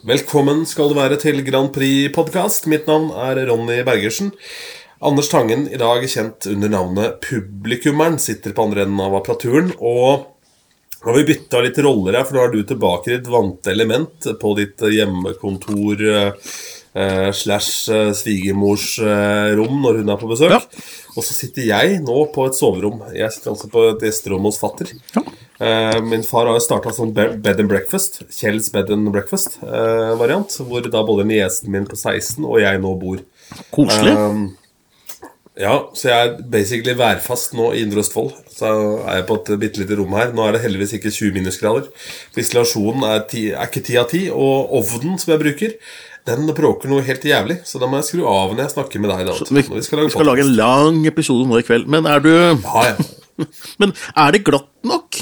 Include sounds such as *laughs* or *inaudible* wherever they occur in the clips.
Velkommen skal du være til Grand Prix-podkast. Mitt navn er Ronny Bergersen. Anders Tangen, i dag kjent under navnet Publikummeren, sitter på andre enden av apparaturen. Og nå har vi bytta litt roller her, for nå er du tilbake i ditt vante element på ditt hjemmekontor eh, slash eh, svigermors eh, rom når hun er på besøk. Ja. Og så sitter jeg nå på et soverom. Jeg sitter altså på et gjesterom hos fatter. Ja. Eh, min far har starta sånn be- bed and breakfast. Kjells bed and breakfast-variant. hvor da både niesen min på 16 og jeg nå bor. Koselig. Um, ja, så jeg er basically værfast nå i Indre Østfold. Så er jeg på et bitte lite rom her. Nå er det heldigvis ikke 20 minusgrader. Isolasjonen er, ti, er ikke 10 av 10. Og ovnen som jeg bruker, den bråker noe helt jævlig. Så da må jeg skru av når jeg snakker med deg. Da, vi, vi, lage, vi skal, lage en lang episode nå i kveld. Men er du Ja, ja. *laughs* Men er det glatt nok?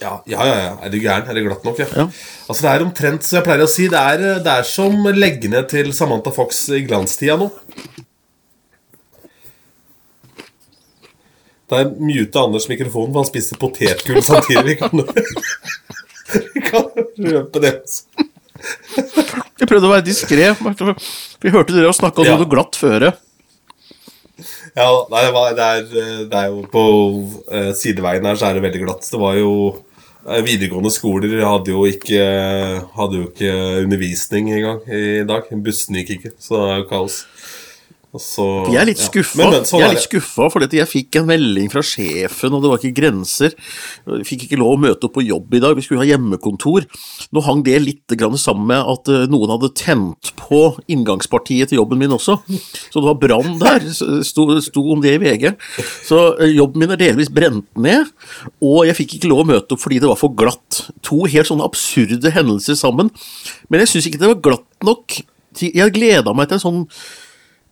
Ja, ja, ja, ja. Er du gæren? Er det glatt nok, ja. Ja. Altså Det er omtrent som jeg pleier å si. Det er, det er som leggene til Samantha Fox i glanstida nå. Da jeg muta Anders mikrofon, for han spiste potetgull *laughs* samtidig. Vi kan, *laughs* vi kan røpe det. også. Jeg prøvde å være diskré. Vi hørte dere snakke om Ja. noe glatt føre. Ja, det, er, det, er, det er jo På eh, sideveien her så er det veldig glatt. Det var jo eh, Videregående skoler hadde jo ikke Hadde jo ikke undervisning engang i dag. Bussene gikk ikke, så det er jo kaos. Så, Jeg er litt ja. skuffa. Men, sånn jeg er litt skuffa fordi jeg fikk en melding fra sjefen, og det var ikke grenser. Jeg fikk ikke lov å møte opp på jobb i dag, vi skulle ha hjemmekontor. Nå hang det litt grann sammen med at eh, noen hadde tent på inngangspartiet til jobben min også. Så det var brann der, sto, sto om det i VG. Så eh, jobben min er delvis brent ned, og jeg fikk ikke lov å møte opp fordi det var for glatt. To helt sånne absurde hendelser sammen. Men jeg syns ikke det var glatt nok. Jeg gleda meg til en sånn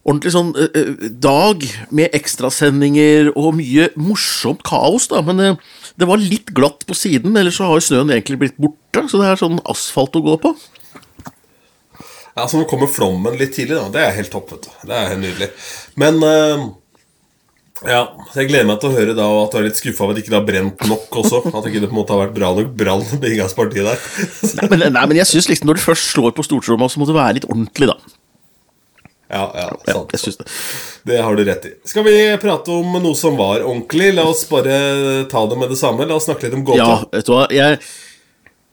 ordentlig sånn eh, eh, dag med ekstrasendinger og mye morsomt kaos, da. Men eh, det var litt glatt på siden, ellers så har jo snøen egentlig blitt borte. Så det er sånn asfalt å gå på. Ja, så nå kommer flommen litt tidlig, da. Det er helt topp. vet du Det er helt nydelig. Men eh, ja, jeg gleder meg til å høre da at du er litt skuffa over at det ikke det har brent nok også. At det ikke det på en måte har vært bra nok brann på inngangspartiet der. Nei, men, nei, men jeg synes liksom når du først slår på stortromma, så må det være litt ordentlig, da. Ja, ja, Ja, sant. synes det. Det har du rett i. Skal vi prate om noe som var ordentlig? La oss bare ta det med det samme. La oss snakke litt om gåta. Ja, vet du hva, jeg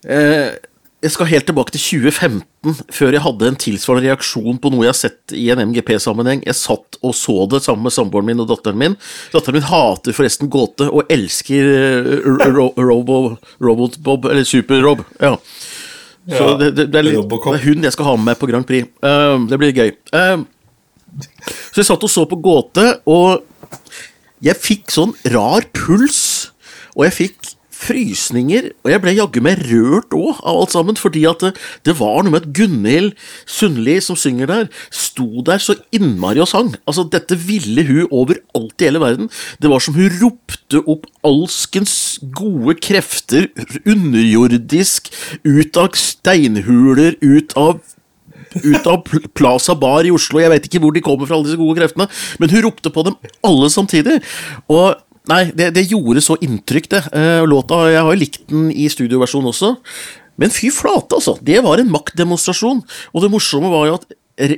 eh, Jeg skal helt tilbake til 2015, før jeg hadde en tilsvarende reaksjon på noe jeg har sett i en MGP-sammenheng. Jeg satt og så det sammen med samboeren min og datteren min. Datteren min hater forresten gåte, og elsker eh, ro Robo, Robot-Bob, eller Super-Rob. Ja. Så Ja, det, det, det, er litt, det er hun jeg skal ha med meg på Grand Prix. Uh, det blir gøy. Uh, så jeg satt og så på gåte, og jeg fikk sånn rar puls, og jeg fikk frysninger, og jeg ble jaggu meg rørt òg av alt sammen, fordi at det, det var noe med at Gunhild Sundli, som synger der, sto der så innmari og sang. Altså, dette ville hun overalt i hele verden. Det var som hun ropte opp alskens gode krefter, underjordisk, ut av steinhuler, ut av ut av Plaza Bar i Oslo. Jeg vet ikke hvor de kommer fra, alle disse gode kreftene. Men hun ropte på dem alle samtidig. Og nei, det, det gjorde så inntrykk, det. Eh, låta, Jeg har jo likt den i studioversjon også. Men fy flate, altså. Det var en maktdemonstrasjon. Og det morsomme var jo at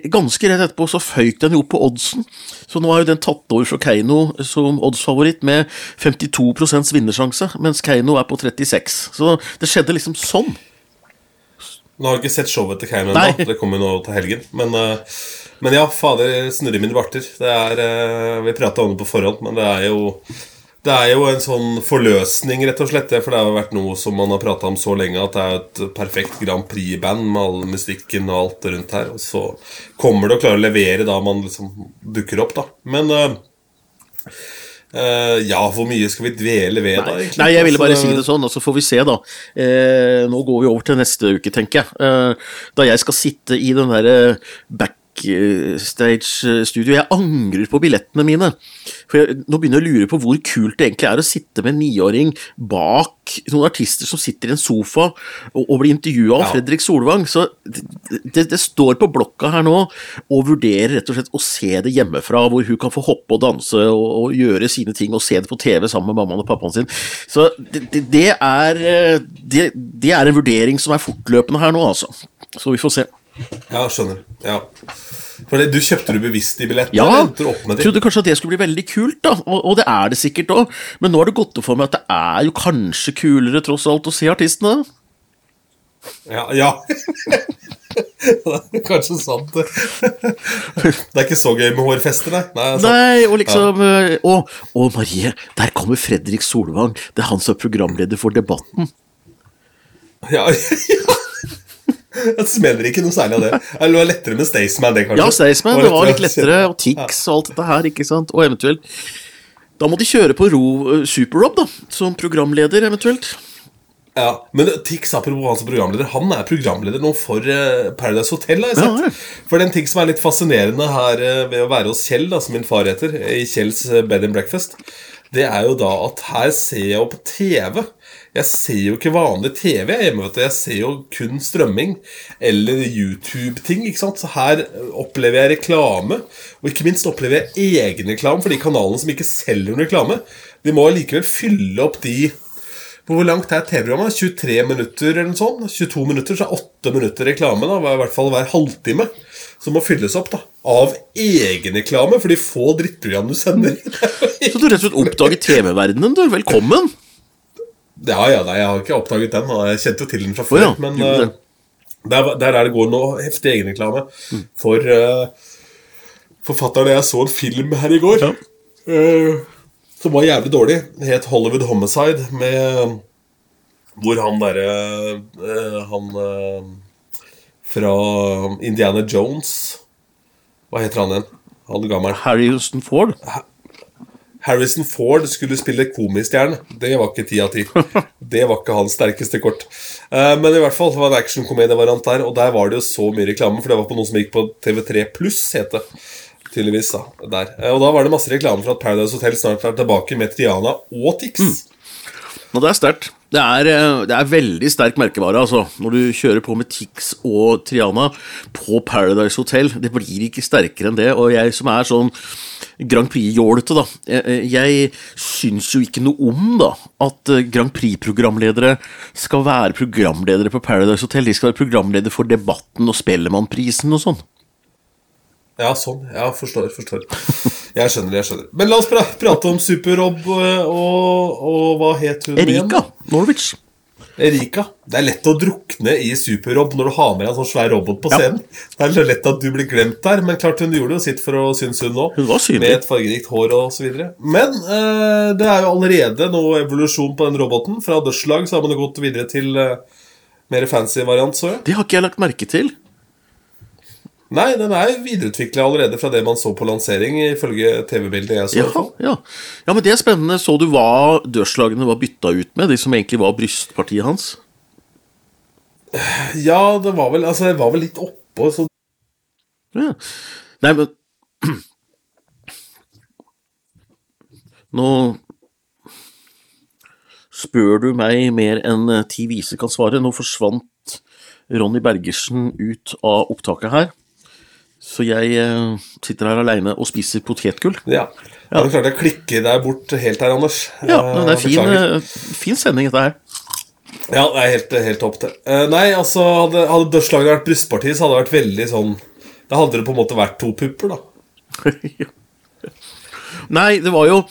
ganske rett etterpå så føyk den jo opp på oddsen. Så nå er jo den tatt over fra Keiino som oddsfavoritt med 52% vinnersjanse, mens Keiino er på 36. Så det skjedde liksom sånn. Nå har jeg ikke sett showet til Keiino ennå. Det kommer nå til helgen. Men, eh, men ja, fader, snurre mine barter. Det er, eh, vi prata om det på forhånd, men det er jo det er jo en sånn forløsning, rett og slett. For det har vært noe som man har prata om så lenge, at det er et perfekt Grand Prix-band med all musikken og alt rundt her. Og så kommer det å klare å levere da man liksom dukker opp, da. Men uh, Uh, ja, hvor mye skal vi dvele ved, da? egentlig? Nei, jeg ville bare Altså, si det sånn, og så får vi se, da. Uh, nå går vi over til neste uke, tenker jeg. Uh, da jeg skal sitte i den derre Bert backstage-studio. Jeg angrer på billettene mine. For jeg, Nå begynner jeg å lure på hvor kult det egentlig er å sitte med en niåring bak noen artister som sitter i en sofa og, og blir intervjua av Ja. Fredrik Solvang. Så det, det, står på blokka her nå og vurderer rett og slett å se det hjemmefra, hvor hun kan få hoppe og danse og, og gjøre sine ting og se det på TV sammen med mammaen og pappaen sin. Så det, det, det, er, eh, det, det er en vurdering som er fortløpende her nå, altså. Så vi får se. Ja, skjønner. Ja. For du kjøpte du bevisst de billettene? Ja, med de? trodde kanskje at det skulle bli veldig kult, da, og, og det er det sikkert òg, men nå har det gått opp for meg at det er jo kanskje kulere tross alt å se artistene. Ja. ja. *laughs* det er kanskje sant, det. Det er ikke så gøy med hårfester, nei. Nei. Nei, og liksom ja. Å, å, Marie, der kommer Fredrik Solvang. Det er han som er programleder for Debatten. Ja, *laughs* ja. *laughs* Jeg smeller ikke noe særlig av det. Eller det var lettere med Staysman, det, kanskje. Ja, Staysman, det var litt lettere, og Tix og alt dette her, ikke sant, og eventuelt Da må de kjøre på Ro eh, Super-Rob, da, som programleder, eventuelt. Ja, Men Tix apropos han som programleder Han er programleder nå for eh, Paradise Hotel. har jeg sett ja. For den ting som er litt fascinerende her eh, ved å være hos Kjell, da, som min far heter, i Kjells Bed and Breakfast, det er jo da at her ser jeg jo på TV. Jeg ser jo ikke vanlig TV hjemme. vet du Jeg ser jo kun strømming eller YouTube-ting. ikke sant? Så her opplever jeg reklame, og ikke minst opplever jeg egenreklame for de kanalene som ikke selger reklame. De må allikevel fylle opp de hvor langt er TV-programmet? 23 minutter eller noe sånt? 22 minutter, så er 8 minutter reklame, da, i hvert fall hver halvtime. Som må fylles opp da, av egenreklame for de få drittprogrammene du sender. Så du rett og slett oppdager TV-verdenen, du. Velkommen. Ja, ja, nei, jeg har ikke oppdaget den. da. Jeg kjente jo til den fra før. før. ja, men eh, der, der er det går nå heftig egenreklame for uh, forfatteren jeg så en film her i går. Ja. uh, som var jævlig dårlig. Het Hollywood Homicide, med hvor han derre Han fra Indiana Jones Hva heter han igjen? Han gammel. Harry Houston Ford. Harrison Ford skulle spille komistjerne. Det var ikke ti av ti. *laughs* Det var ikke hans sterkeste kort. Eh, men i hvert fall, det var en actionkomedievariant der, og der var det jo så mye reklame, for det var på noe som gikk på TV3 Pluss, het det. Tydeligvis, da. Der. Eh, og da var det masse reklame for at Paradise Hotel snart er tilbake med Triana og Tix. Og det er sterkt. Det er, eh, det er veldig sterk merkevare, altså. Når du kjører på med Tix og Triana på Paradise Hotel. Det blir ikke sterkere enn det. Og jeg som er sånn Grand Prix-jålete, da. eh, eh, Jeg syns jo ikke noe om da at eh, Grand Prix-programledere skal være programledere på Paradise Hotel. De skal være programledere for Debatten og Spellemannprisen og sånn. Ja, sånn. Ja, forstår, forstår. Jeg skjønner, jeg skjønner. Men la oss pra prate om Super-Rob og, og, og hva het hun igjen? Erika Norwich. Erika. Det er lett å drukne i Super-Rob når du har med deg en sånn svær robot på Ja. scenen. Det er så lett at du blir glemt der, men klart hun gjorde jo sitt for å synes hun nå. Hun var synlig. Med et fargerikt hår og så videre. Men eh, det er jo allerede noe evolusjon på den roboten. Fra dødslag så har man gått videre til eh, mer fancy variant, så jeg. Det har ikke jeg lagt merke til. Nei, den er videreutvikla allerede fra det man så på lansering, ifølge TV-bildet jeg så. Ja, ja. ja, men det er spennende. Så du hva dørslagene var bytta ut med? De som egentlig var brystpartiet hans? ja, det var vel Altså, jeg var vel litt oppå, så Ja. Nei, men Nå spør du meg mer enn ti vise kan svare. Nå forsvant Ronny Bergersen ut av opptaket her. Så jeg eh, sitter her aleine og spiser potetgull. ja. ja. Du klarte å klikke deg bort helt her, Anders. Ja, Eh, men det er fin, eh, fin sending, dette her. Ja, det er helt, helt topp, det. Nei, altså, hadde, hadde dørslaget vært brystparti, så hadde det vært veldig sånn Da hadde det på en måte vært to pupper, da. *laughs* Nei, det var jo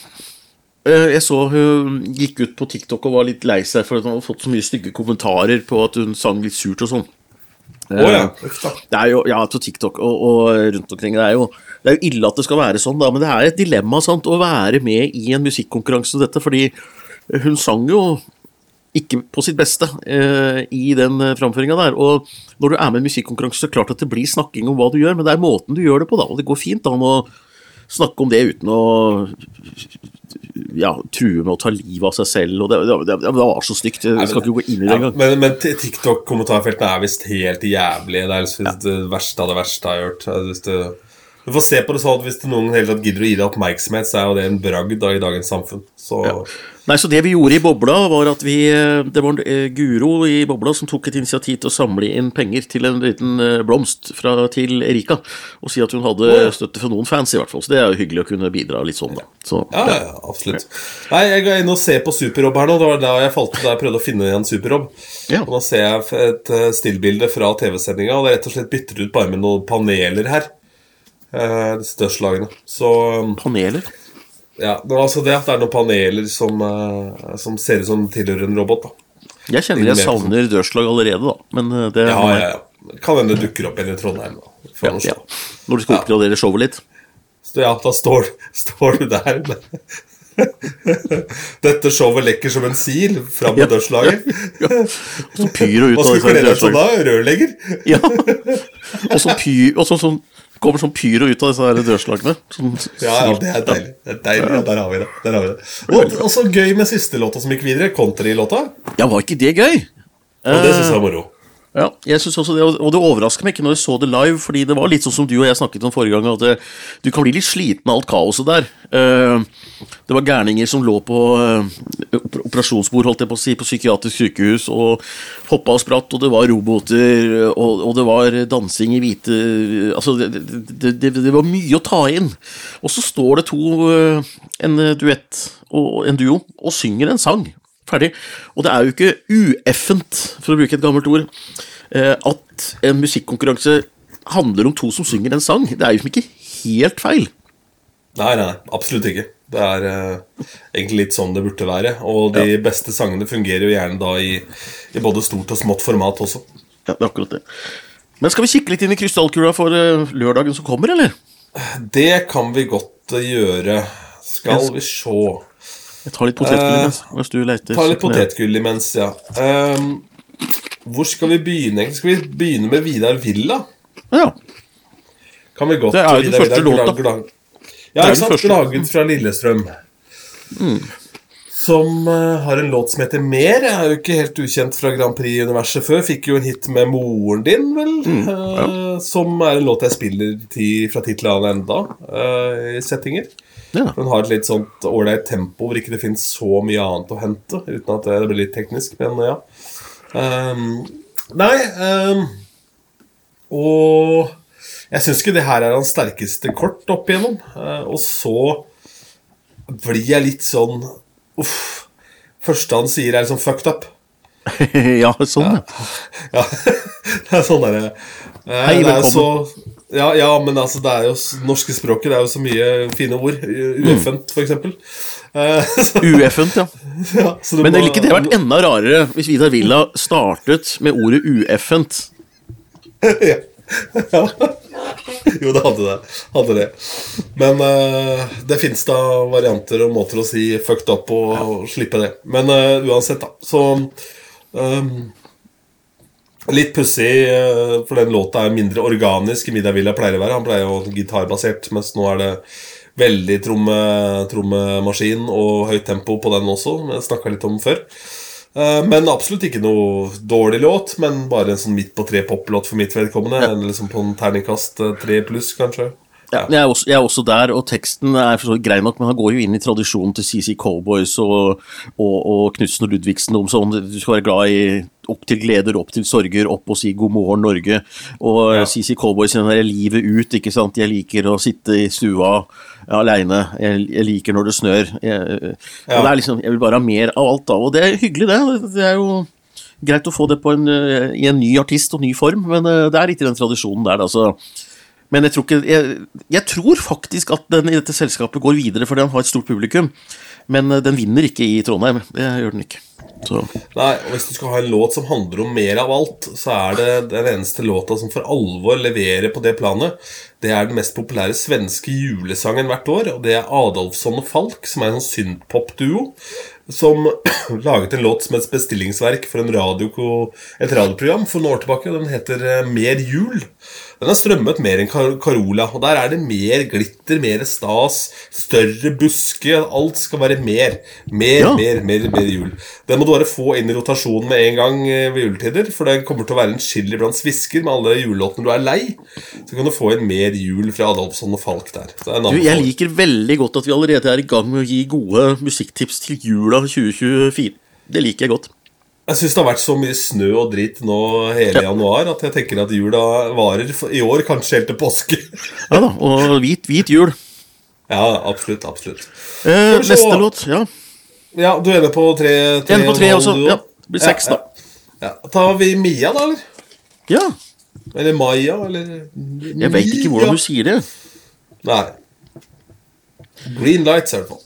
Jeg så hun gikk ut på TikTok og var litt lei seg for at hun hadde fått så mye stygge kommentarer på at hun sang litt surt og sånn. Ja. Det er jo, ja, på TikTok og, og rundt omkring. Det er, jo, det er jo ille at det skal være sånn, da, men det er et dilemma sant, å være med i en musikkonkurranse som dette, fordi hun sang jo ikke på sitt beste eh, i den eh, framføringa der. Og når du er med i en musikkonkurranse, så er det klart at det blir snakking om hva du gjør, men det er måten du gjør det på, da, og det går fint an å snakke om det uten å ja, true med å ta livet av seg selv. og Det, det, det var så stygt. Jeg skal ikke gå inn i det Ja, engang. men men TikTok-kommentarfeltene er visst helt jævlig. Det er liksom det verste av det verste jeg har gjort. hvis du det, du får se på det sånn at Hvis noen hele tatt gidder å gi deg oppmerksomhet, så er jo det en bragd da, i dagens samfunn. Så Nei, så Det vi gjorde i Bobla, var at vi eh, Det var en Guro i Bobla som tok et initiativ til å samle inn penger til en liten eh, blomst fra, til Erika. Og si at hun hadde ja. støtte fra noen fans, i hvert fall. Så det er jo hyggelig å kunne bidra litt sånn, da. Så, ja, ja, ja, absolutt. Nei, Jeg går inn og ser på Superrob her nå. Det var da jeg falt da jeg prøvde å finne igjen Superrob. Ja. Og Nå ser jeg et eh, stillbilde fra TV-sendinga, og det er rett og slett byttet ut bare med noen paneler her. Eh, Disse dørslagene. Så Paneler. ja, men altså det at det er noen paneler som, eh, som ser ut som tilhører en robot, da. Jeg kjenner jeg savner dørslag allerede, da. Men eh, det Ja, ja, ja. Kan hende det dukker opp igjen i Trondheim. Da. Ja, ja. Når du skal oppgradere showet litt. Så ja, da står, *laughs* står du der *laughs* Dette showet lekker som en sil fram med Ja. dørslaget. *laughs* Og så pyro ut Hva av du disse deg som dørslagene. da? Rørlegger? Ja. Og så pyr, og så, sånn, kommer sånn pyro ut av disse dørslagene. Sånn, Ja, ja, det er deilig. Det er deilig. Ja, der har vi det. Har vi det. Og, så gøy med siste låta som gikk videre. countrylåta. Ja, var ikke det gøy? Og det syns jeg var moro. Ja, jeg synes også det, og det overrasker meg ikke når jeg så det live, fordi det var litt sånn som du og jeg snakket om forrige gang, at det, du kan bli litt sliten av alt kaoset der. Eh, det var gærninger som lå på eh, operasjonsbord, holdt jeg på å si, på psykiatrisk sykehus, og hoppa og spratt, og det var roboter, og, og det var dansing i hvite Altså, det, det, det, var mye å ta inn. Og så står det to, eh, en duett og en duo, og synger en sang. Ferdig. Og det er jo ikke ueffent, for å bruke et gammelt ord, eh, at en musikkonkurranse handler om to som synger en sang. Det er jo ikke helt feil. Nei, nei, absolutt ikke. Det er uh, egentlig litt sånn det burde være. Og de beste sangene fungerer jo gjerne da i, i både stort og smått format også. Ja, det er akkurat det. Men skal vi kikke litt inn i krystallkula for uh, lørdagen som kommer, eller? Det kan vi godt gjøre. Skal vi se Jeg tar litt potetgull imens, mens du leter. Ta litt potetgull imens, ja. Um, hvor skal vi begynne? Skal vi begynne med Vidar Villa? Ja. Kan vi godt Det er jo den første låta. Ja, ikke sant? Laget fra Lillestrøm. Som uh, har en låt som heter Mer. Jeg er jo ikke helt ukjent fra Grand Prix-universet før. Fikk jo en hit med moren din, vel? Mm, eh, som er en låt jeg spiller til, fra tid til annen enda, uh, i settinger. Ja. Den har et litt sånt ålreit tempo hvor ikke det finnes så mye annet å hente. Uten at det blir litt teknisk, men ja. Um, nei um, Og jeg syns ikke det her er hans sterkeste kort opp igjennom. Uh, og så blir jeg litt sånn Uff. Første han sier, er liksom fucked up. *laughs* ja, sånn, ja. Ja, *laughs* det er sånn derre eh, Hei, velkommen. så- Ja, ja, men altså, det er jo norske språket Det er jo så mye fine ord. Ueffent, *laughs* så, Ueffent, ja. *laughs* ja, så Men må- ville ikke det vært enda rarere hvis Vidar Villa startet med ordet ueffent? *laughs* ja. ja. Jo, det hadde det. Hadde det. Men uh, det fins da varianter og måter å si 'fucked up' og, og slippe det. Men uh, uansett, da. Så ehm, Litt pussig, eh, for den låta er mindre organisk enn Vidar Villa pleier å være. Han pleier jo gitarbasert, mens nå er det veldig tromme, trommemaskin og høyt tempo på den også. Jeg snakka litt om før. Eh, Men absolutt ikke noe dårlig låt, men bare en sånn midt på tre-pop-låt for mitt vedkommende. Eller Liksom på en terningkast eh, tre pluss, kanskje. Ja, jeg, er også, jeg er også der, og teksten er for så grei nok, men han går jo inn i tradisjonen til CC Cowboys og, og, og Knutsen og Ludvigsen om sånn Du skal være glad i opp til gleder, opp til sorger, opp og si god morgen, Norge. Og Ja. CC Cowboys den der livet ut, ikke sant. Jeg liker å sitte i stua aleine. Jeg, jeg liker når det snør. Jeg, Ja. er liksom, jeg vil bare ha mer av alt, da. Og det er hyggelig, det. Det er jo greit å få det på en, i en ny artist og ny form, men eh, det er litt i den tradisjonen der, da. Men jeg tror, ikke, jeg, jeg tror faktisk at den i dette selskapet går videre fordi den har et stort publikum. Men eh, den vinner ikke i Trondheim. Det gjør den ikke. Så, Nei, og Hvis du skal ha en låt som handler om mer av alt, så er det den eneste låta som for alvor leverer på det planet. Det er den mest populære svenske julesangen hvert år, og det er Adolfsson og Falk, som er en sånn synthpop-duo. som *clears throat* laget en låt som et bestillingsverk for radio, et radioprogram for noen år tilbake. Den heter eh, Mer jul. Den har strømmet mer enn Carola. Og der er det mer glitter, mer stas, større busker. Alt skal være mer. Mer, Ja. mer, mer, mer jul. Den må du bare få inn i rotasjonen med en gang eh, ved juletider. For den kommer til å være en chili blant svisker med alle julelåtene du er lei. Så kan du få inn mer jul fra Adolfsson og Falk der. Så er Du, jeg liker veldig godt at vi allerede er i gang med å gi gode musikktips til jula 2024. Det liker jeg godt. Jeg syns det har vært så mye snø og dritt nå hele januar at jeg tenker at jula varer i år kanskje helt til påske. *laughs* Ja da, Og hvit, hvit jul. ja, absolutt. absolutt. Eh, neste låt. Ja. Ja, du er enig på tre? tre Ender på tre også. du Ja, det blir seks, ja, da. Ja. ja. Tar vi Mia, da, eller? ja. Eller Maya, eller Jeg veit ikke hvordan du sier det. Nei. Green Lights, i hvert fall.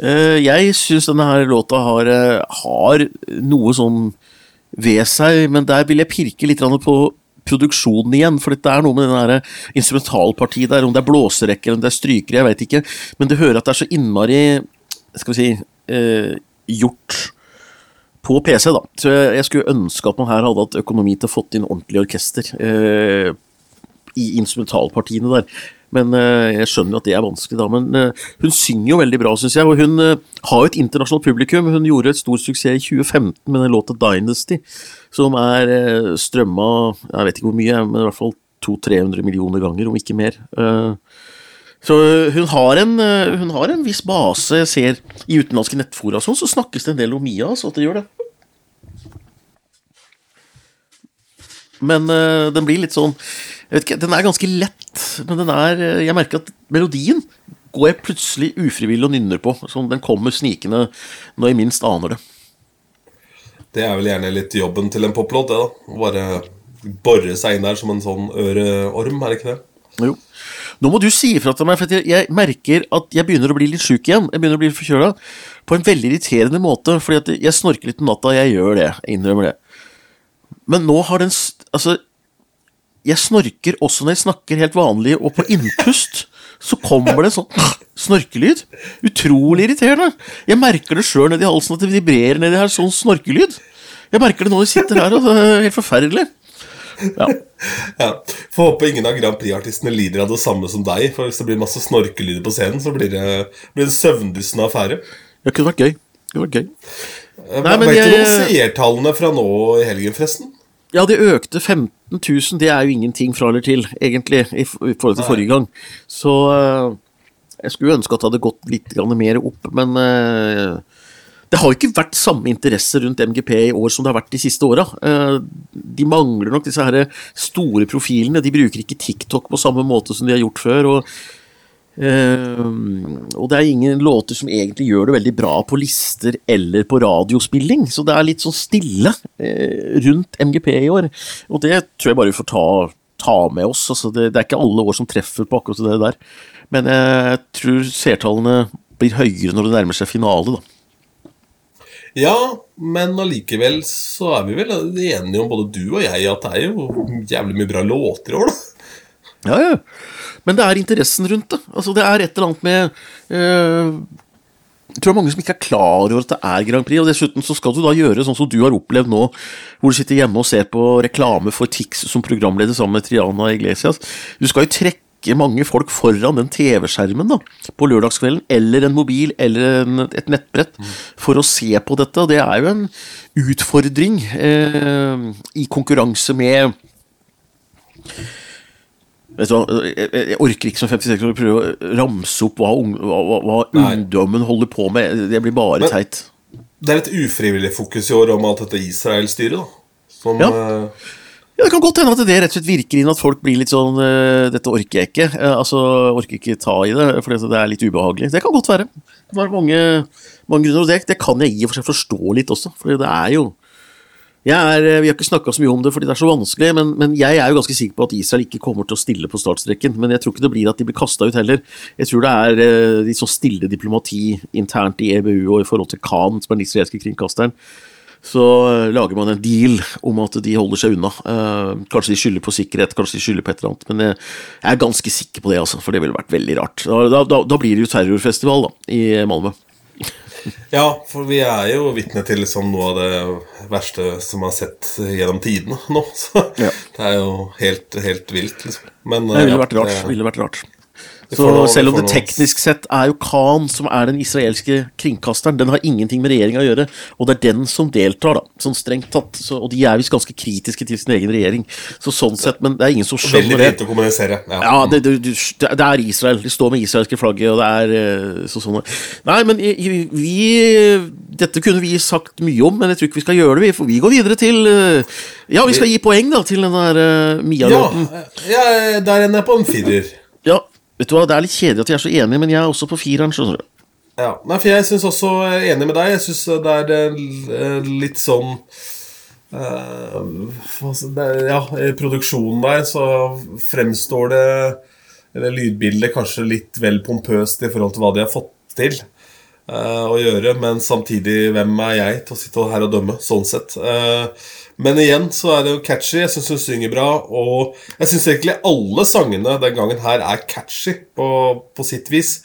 Eh, jeg syns denne her låta har, eh, har noe sånn ved seg, men der vil jeg pirke litt på produksjonen igjen, for det er noe med det instrumentalpartiet der, om det er blåserekker om det er strykere, jeg veit ikke, men du hører at det er så innmari, skal vi si, eh, gjort på PC, da. Så jeg skulle ønske at man her hadde hatt økonomi til å fått inn ordentlig orkester eh, i instrumentalpartiene der. Men eh, jeg skjønner jo at det er vanskelig, da. Men eh, hun synger jo veldig bra, syns jeg. Og hun eh, har jo et internasjonalt publikum. Hun gjorde et stor suksess i 2015 med den låta 'Dynasty', som er strømma Jeg vet ikke hvor mye, men i hvert fall 200-300 millioner ganger, om ikke mer. Så hun har, en, hun har en viss base. Jeg ser i utenlandske nettfora sånn, så snakkes det en del om Mia, Så at det gjør det. Men den blir litt sånn jeg vet ikke, Den er ganske lett, men den er eh, Jeg merker at melodien går jeg plutselig ufrivillig og nynner på. Sånn, den kommer snikende når jeg minst aner det. Det er vel gjerne litt jobben til en poplåt, det, da. Bare bore seg inn der som en sånn øreorm, er det ikke det? Jo. Nå må du si ifra til meg, for jeg, jeg merker at jeg begynner å bli litt sjuk igjen. Jeg begynner å bli forkjøla på en veldig irriterende måte. Fordi at jeg snorker litt om natta, jeg gjør det. Jeg innrømmer det. Men nå har den Altså, jeg snorker også når jeg snakker helt vanlig, og på innpust så kommer det sånn snorkelyd. Utrolig irriterende. Jeg merker det sjøl nedi halsen at det vibrerer nedi her, sånn snorkelyd. Jeg merker det nå jeg sitter her, og det er helt forferdelig. Ja. Ja. Får håpe ingen av Grand Prix-artistene lider av det samme som deg. For hvis det blir masse snorkelyder på scenen, så blir det, blir det en søvndyssende affære. Det kunne vært gøy. Det kunne vært gøy. Nei, Nei, men Vet du jeg- noe om seertallene fra nå i helgen, forresten? Ja, det økte 15 000. Det er jo ingenting fra eller til, egentlig, i forhold til forrige gang. Så eh, jeg skulle ønske at det hadde gått litt mer opp, men eh, det har jo ikke vært samme interesse rundt MGP i år som det har vært de siste åra. Eh, de mangler nok disse her store profilene. De bruker ikke TikTok på samme måte som de har gjort før. og Eh, og det er ingen låter som egentlig gjør det veldig bra på lister eller på radiospilling, så det er litt sånn stille eh, rundt MGP i år. Og det tror jeg bare vi får ta, ta med oss. Altså det, det er ikke alle år som treffer på akkurat det der. Men jeg tror seertallene blir høyere når det nærmer seg finale, da. Ja, men allikevel så er vi vel enige om både du og jeg at det er jo jævlig mye bra låter i år, da. Ja, ja. Men det er interessen rundt det. Altså, det er et eller annet med eh, Jeg tror det er mange som ikke er klar over at det er Grand Prix, og dessuten så skal du da gjøre sånn som du har opplevd nå, hvor du sitter hjemme og ser på reklame for Tix som programleder sammen med Triana Iglesias. Du skal jo trekke mange folk foran den TV-skjermen da, på lørdagskvelden, eller en mobil, eller en, et nettbrett, for å se på dette. Det er jo en utfordring eh, i konkurranse med Vet du hva, jeg, orker ikke som 56 år å prøve å ramse opp hva, ung, hva, hva, ungdommen holder på med. Det blir bare Men- teit. Det er et ufrivillig fokus i år om alt dette Israel-styret, da. Som Ja. eh, Ja, Det kan godt hende at det rett og slett virker inn at folk blir litt sånn eh, Dette orker jeg ikke. Eh, altså, orker ikke ta i det, for det er litt ubehagelig. Det kan godt være. Det var mange, mange det, det kan jeg i og for seg forstå litt også. For det er jo er, eh, Vi har ikke snakka så mye om det fordi det er så vanskelig, men, men jeg er jo ganske sikker på at Israel ikke kommer til å stille på startstreken. Men jeg tror ikke det blir at de blir kasta ut heller. Jeg tror det er eh, litt sånn stille diplomati internt i EBU og i forhold til Khan, som er den israelske kringkasteren. Så eh, lager man en deal om at de holder seg unna. Eh, kanskje de skylder på sikkerhet, kanskje de skylder på et eller annet. Men jeg, jeg er ganske sikker på det, altså, for det ville vært veldig rart. Da, da, da blir det jo terrorfestival da, i Malmö. *laughs* Ja, for vi er jo vitne til liksom noe av det verste som har sett gjennom tidene nå. *laughs* Så Ja. det er jo helt, helt vilt, liksom. Men Det ville vært rart. det- ville vært rart. Så noe- selv om det teknisk sett er jo Khan som er den israelske kringkasteren, den har ingenting med regjeringa å gjøre, og det er den som deltar, da, sånn strengt tatt. Så, og de er visst ganske kritiske til sin egen regjering, så sånn sett, men det er ingen som skjønner det. lett å kommunisere. Ja. Ja, det, det, det er Israel. De står med israelske flagget, og det er eh, så sånn Nei, men vi Dette kunne vi sagt mye om, men jeg tror ikke vi skal gjøre det, vi, for vi går videre til eh, Ja, vi skal gi poeng, da, til den der uh, Mia-låten. ja, der ender jeg på en firer. Vet du hva, det er litt kjedelig at vi er så enige, men jeg er også på fireren, skjønner du. Ja, nei, for jeg syns også jeg er enig med deg. Jeg syns det er eh, litt sånn uh, Ja, i produksjonen der så fremstår det Eller lydbildet kanskje litt vel pompøst i forhold til hva de har fått til uh, å gjøre, men samtidig, hvem er jeg til å sitte her og dømme, sånn sett? Eh, men igjen så er det jo catchy. Jeg syns hun synger bra. Og jeg syns egentlig alle sangene den gangen her er catchy på, på sitt vis.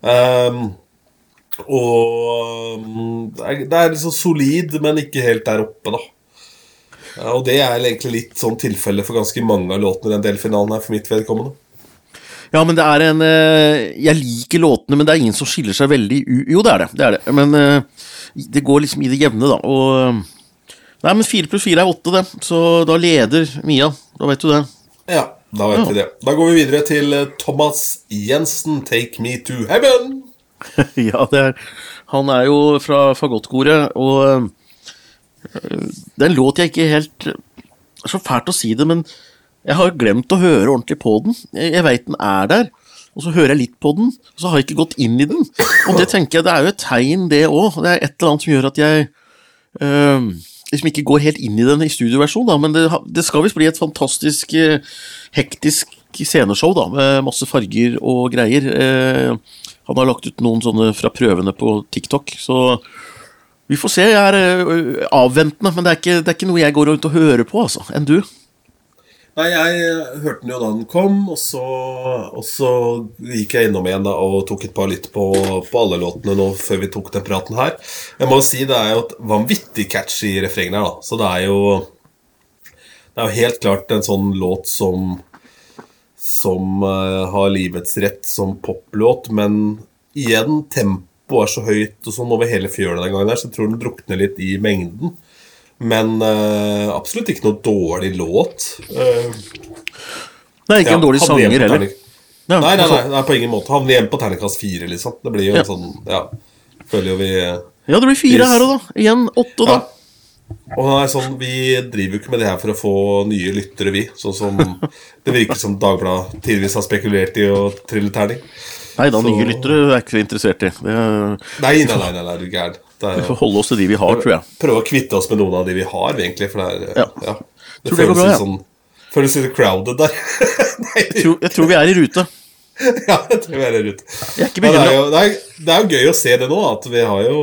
Um, og um, det er, det er liksom solid, men ikke helt der oppe, da. Og det er egentlig litt sånn tilfelle for ganske mange av låtene i den delfinalen her, for mitt vedkommende. Ja, men det er en eh, Jeg liker låtene, men det er ingen som skiller seg veldig u... Jo, det er det. det er det. Men eh, det går liksom i det jevne, da. Og Nei, men fire pluss fire er åtte, det. Så da leder Mia. Da vet du det. Ja, da vet vi det. Da går vi videre til eh, Thomas Jensen, 'Take Me To Heaven'. *laughs* ja, det er Han er jo fra fagottkoret, og den det er en låt jeg ikke helt Det er så fælt å si det, men jeg har glemt å høre ordentlig på den. Jeg, veit den er der, og så hører jeg litt på den, og så har jeg ikke gått inn i den. Og det tenker jeg, det er jo et tegn, det òg. Det er et eller annet som gjør at jeg eh, liksom ikke går helt inn i den i studioversjon, da, men det, det skal visst bli et fantastisk eh, hektisk sceneshow, da, med masse farger og greier. Eh, han har lagt ut noen sånne fra prøvene på TikTok, så vi får se. Jeg er eh, avventende, men det er, ikke, det er ikke noe jeg går rundt og hører på, altså. Enn du? Nei, jeg eh, hørte den jo da den kom, og så, og så gikk jeg innom igjen da og tok et par lytt på, på alle låtene nå før vi tok den praten her. Jeg må jo si det er jo et vanvittig catchy refreng der, da. Så det er jo Det er jo helt klart en sånn låt som Som uh, har livets rett som poplåt, men igjen, tempoet er så høyt og sånn over hele fjøla den gangen her, så jeg tror den drukner litt i mengden. Men uh, absolutt ikke noe dårlig låt. Uh, Det er ikke ja, en dårlig sanger heller. Nei, Nei, nei, altså- nei, nei, på ingen måte. Havner igjen på terningkast fire, liksom. Det blir jo Ja. en sånn Ja. Føler jo vi Ja, det blir fire her òg, da. Igjen åtte, da. Ja. Og nei, sånn, Vi driver jo ikke med det her for å få nye lyttere, vi. Sånn som *laughs* det virker som Dagbladet tidligvis har spekulert i å trille terning. Nei da, nye lyttere er ikke interessert i. Det er, Nei, nei, nei, nei, nei, du gæren. Det er vi får holde oss til de vi har, tror jeg. Prøve å kvitte oss med noen av de vi har, egentlig. For det er Ja. ja. Det Tror det føles bra, litt ja. sånn Føles litt crowded der. *laughs* nei, Jeg tror, jeg tror vi er i rute. *laughs* ja, jeg tror vi er i rute. Er det, er jo, det, det er jo gøy å se det nå, at vi har jo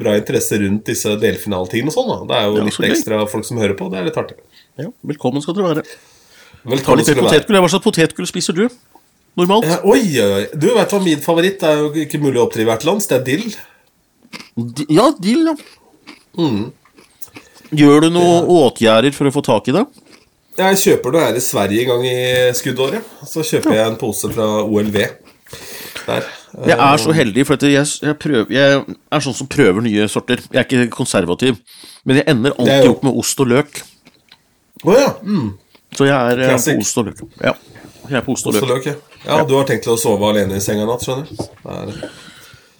bra interesse rundt disse delfinaletingene og sånn. Det er jo litt gøy. ekstra folk som hører på. Det er litt artig. Ja, velkommen skal dere være. Ta Velkommen litt skal du være. potetgull. Hva slags potetgull spiser du? Normalt? Ja, oi, oi. Du vet hva min favoritt Det er jo ikke mulig å oppdrive hvert lands. Det er dill. Di- Ja, dill, ja. Mm. Gjør du noe åtgjerder for å få tak i det? Jeg kjøper det her i Sverige en gang i skuddåret. Så kjøper jeg en pose fra OLV. Der. Jeg er så heldig, for jeg, jeg, prøver, jeg er sånn som prøver nye sorter. Jeg er ikke konservativ, men jeg ender er alltid opp med ost og løk. Oh, ja. Mm. Så jeg er Klassik. På ost og løk. Ja, jeg er på ost og Ost og løk. løk, ja. ja. Du har tenkt til å sove alene i senga i natt, skjønner du?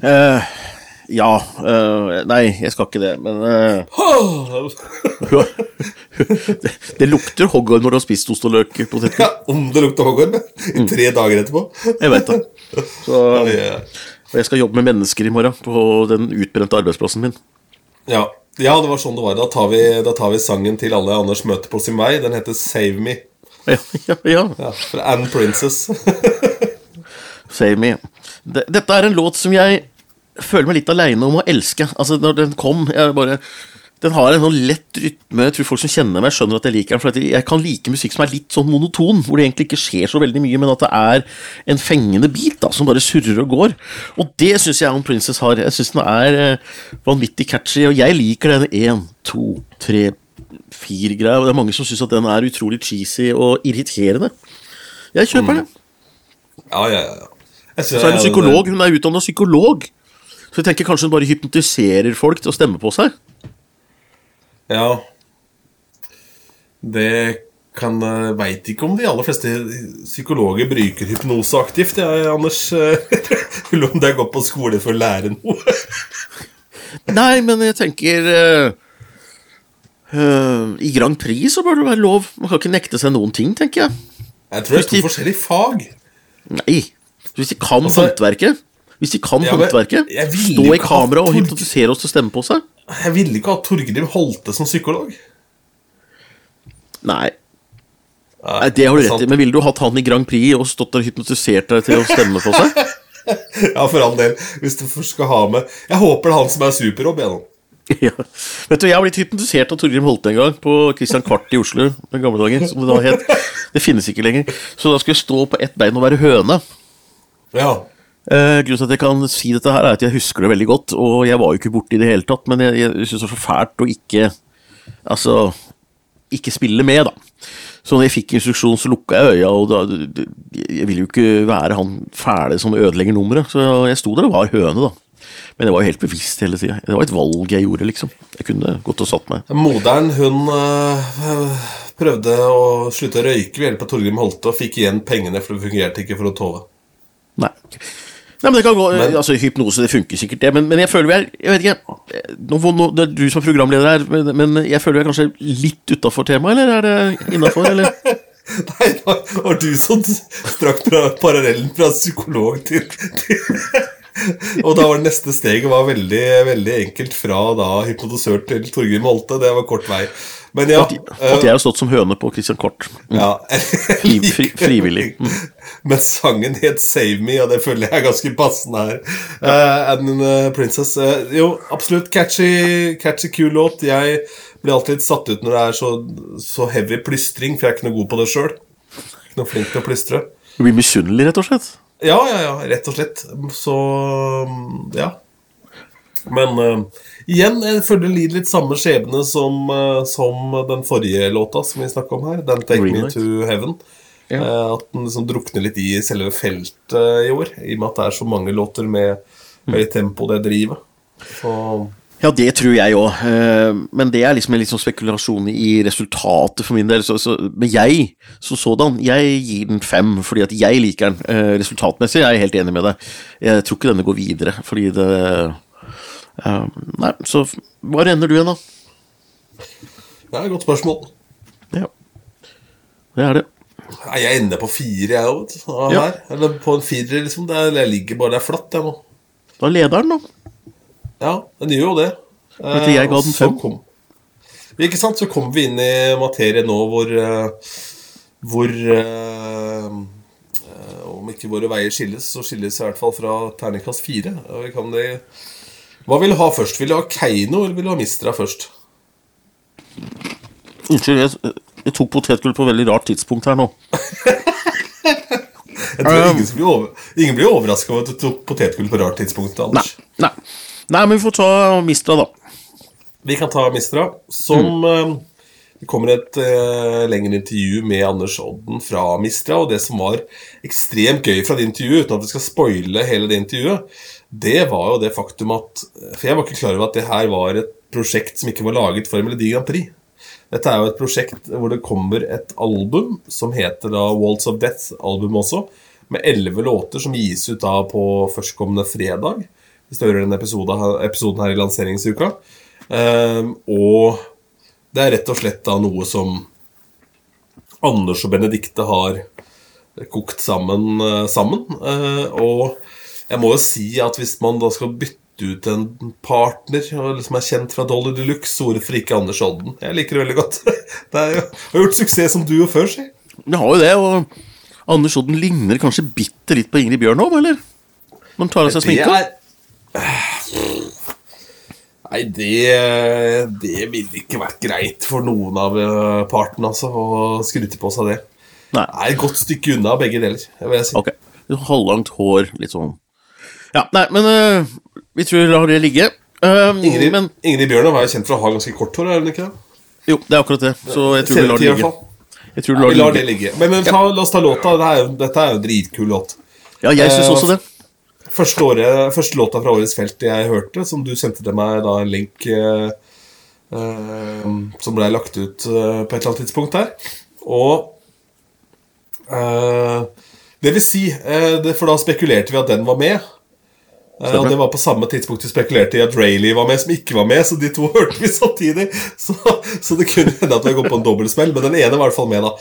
Eh, ja eh, Nei, jeg skal ikke det, men eh, det, *laughs* det lukter hoggorm når du har spist ost og løk. Ja, om det lukter hoggorm i tre dager etterpå. Jeg vet det. Så, og jeg skal jobbe med mennesker i morgen på den utbrente arbeidsplassen min. Ja. ja, det var sånn det var. Da tar, vi, da tar vi sangen til alle Anders møter på sin vei. Den heter Save Me. Ja, ja, ja. Ja, fra Anne Princess. *laughs* Save me. Dette er en låt som jeg føler meg litt aleine om å elske. Altså, når den kom, jeg bare Den har en sånn lett rytme. Jeg tror folk som kjenner meg, skjønner at jeg liker den. For jeg kan like musikk som er litt sånn monoton, hvor det egentlig ikke skjer så veldig mye, men at det er en fengende bit da, som bare surrer og går. Og det syns jeg On Princess har. Jeg syns den er eh, vanvittig catchy, og jeg liker den én, to, tre, fire greia. Og det er mange som syns at den er utrolig cheesy og irriterende. Jeg kjøper den. Ja, ja, ja. Så er hun psykolog. Hun er utdanna psykolog. Så jeg tenker kanskje hun bare hypnotiserer folk til å stemme på seg. Ja. Det kan Veit ikke om de aller fleste psykologer bruker hypnose aktivt, jeg, Anders. *laughs* Eller om det er gått på skole for å lære noe. *laughs* Nei, men jeg tenker uh, eh, I Grand Prix så bør det være lov. Man kan ikke nekte seg noen ting, tenker jeg. Jeg tror det er to forskjellige fag. Nei. Hvis de kan Altså- håndverket Hvis de kan Ja, håndverket, stå i kamera og hypnotisere oss til å stemme på seg Jeg ville ikke ha Torgrim Holte som psykolog. Nei. Nei, det har du rett i. Men ville du hatt han i Grand Prix og stått der og hypnotisert deg til å stemme på seg? *laughs* Ja, for all del. Hvis du først skal ha med Jeg håper det er han som er super-Rob. igjen *laughs* ja. Vet du, Jeg har blitt hypnotisert av Torgrim Holte en gang på Christian Kvart i Oslo. Den gamle dagen, som Det da het. Det finnes ikke lenger. Så da skulle jeg stå på ett bein og være høne. Ja. Eh, grunnen til at jeg kan si dette her, er at jeg husker det veldig godt. Og jeg var jo ikke borte i det hele tatt, men jeg, jeg syns det var så fælt å ikke Altså ikke spille med, da. Så når jeg fikk instruksjon, så lukka jeg øya, og da Jeg ville jo ikke være han fæle som ødelegger nummeret, så jeg sto der og var høne, da. Men jeg var jo helt bevisst hele tida. Det var et valg jeg gjorde, liksom. Jeg kunne gått og satt meg. Moderen hun øh, prøvde å slutte å røyke ved hjelp av Torgrim Holte og fikk igjen pengene, for det fungerte ikke for å Tove. Nei. Nei, men det kan gå, Men- altså Hypnose, det funker sikkert, det. Men, men jeg føler vi er Jeg vet ikke. Nå, nå, det er du som er programleder her, men, men jeg føler vi er kanskje litt utafor temaet, eller er det innafor, eller? *laughs* Nei, det var du som strakk parallellen fra psykolog til, til *laughs* Og da var det neste steget var veldig, veldig enkelt fra da hypnotisør til Torgrim Holte. Det var kort vei. Men ja, At jeg har stått som høne på Christian Kort. *laughs* ja. Fri, fri, frivillig. Mm. Men sangen het 'Save Me', og det føler jeg er ganske passende her. Uh, and uh, Princess uh, Jo, absolutt catchy, catchy, kul låt. Jeg blir alltid litt satt ut når det er så, så heavy plystring, for jeg er ikke noe god på det sjøl. Ikke noe flink til å plystre. Du blir misunnelig, rett og slett. Ja, ja, ja, rett og slett. Så ja. Men uh, igjen, jeg føler det lider litt samme skjebne som, uh, som den forrige låta som vi snakka om her. Den 'Take Me Greenlight. to Heaven'. Ja. Uh, at den liksom drukner litt i selve feltet i år, i og med at det er så mange låter med høyt tempo, det drivet. Så Ja, det tror jeg òg, men det er liksom en sånn spekulasjon i resultatet for min del. Så, så, men jeg som sådan, jeg gir den fem fordi at jeg liker den. Resultatmessig resultatmessig er jeg helt enig med deg. Jeg tror ikke denne går videre, fordi det eh, Nei, så hva ender du igjen, da? det er et godt spørsmål. Ja. Det er det. Nei, Jeg ender på fire, jeg òg. Ja. Eller på en firer, liksom. Det er, jeg ligger bare der flatt, jeg nå. Da leder den, da. Ja, den gjør jo det. Vet du, jeg ga Eh, den fem. Kom, ikke sant? Så kommer vi inn i materie nå hvor eh, Hvor eh, Om ikke våre veier skilles, så skilles i hvert fall fra terningkast fire. Og vi kan det Hva vil du ha først? Vil du ha Keiino, eller vil du ha Mistra først? Unnskyld, jeg, jeg tok potetgull på et veldig rart tidspunkt her nå. *laughs* Jeg tror ingen, blir over, ingen blir overraska over at du tok potetgull på rart tidspunkt. Anders. nei. nei men vi får ta Mistra, da. Vi kan ta Mistra, som eh, Det kommer et eh, lengre intervju med Anders Odden fra Mistra, og det som var ekstremt gøy fra det intervjuet, uten at vi skal spoile hele det intervjuet, det var jo det faktum at For jeg var ikke klar over at det her var et prosjekt som ikke var laget for Melodi Grand Prix. Dette er jo et prosjekt hvor det kommer et album som heter da Walls of Death-album også, med elleve låter som gis ut da på førstkommende fredag. Hvis du hører denne episoden, her i lanseringsuka. Ehm, og det er rett og slett da noe som Anders og Benedikte har kokt sammen. eh, sammen. Eh, og jeg må jo si at hvis man da skal bytte ut en partner som liksom er kjent fra Dolly Deluxe, hvorfor ikke Anders Odden? Jeg liker det veldig godt. *laughs* Det jo, har gjort suksess som duo før, si. Vi har jo det, og Anders Odden ligner kanskje bitte litt på Ingrid Bjørnov, eller? Når han tar av seg Det sminka. er Nei, det, det ville ikke vært greit for noen av eh, partene, altså, å skryte på seg det. Nei. Det er et godt stykke unna begge deler, si. Ok. Halvlangt hår, litt sånn Ja, nei, men uh, vi tror vi lar det ligge. Um, Ingrid, men Ingrid Bjørnov er kjent for å ha ganske kort hår, er hun ikke det? jo, det er akkurat det. Så jeg tror vi lar det ligge. Jeg tror Ja, vi vi lar lar det ligge. Men, men ta, la oss ta låta. Dette er dette er jo en dritkul låt. Ja, jeg syns Eh, også det. Første, året, første låta fra årets felt jeg hørte, som du sendte til meg da en link eh, eh, Som ble lagt ut eh, på et eller annet tidspunkt her. Og eh, Det vil si, det, for da spekulerte vi at den var med. Eh, og det var på samme tidspunkt vi spekulerte i at Rayleigh var med, som ikke var med. Så de to *laughs* hørte vi samtidig. Så, så det kunne hende at vi har gått på en dobbeltsmell, men den ene var i hvert fall med, da.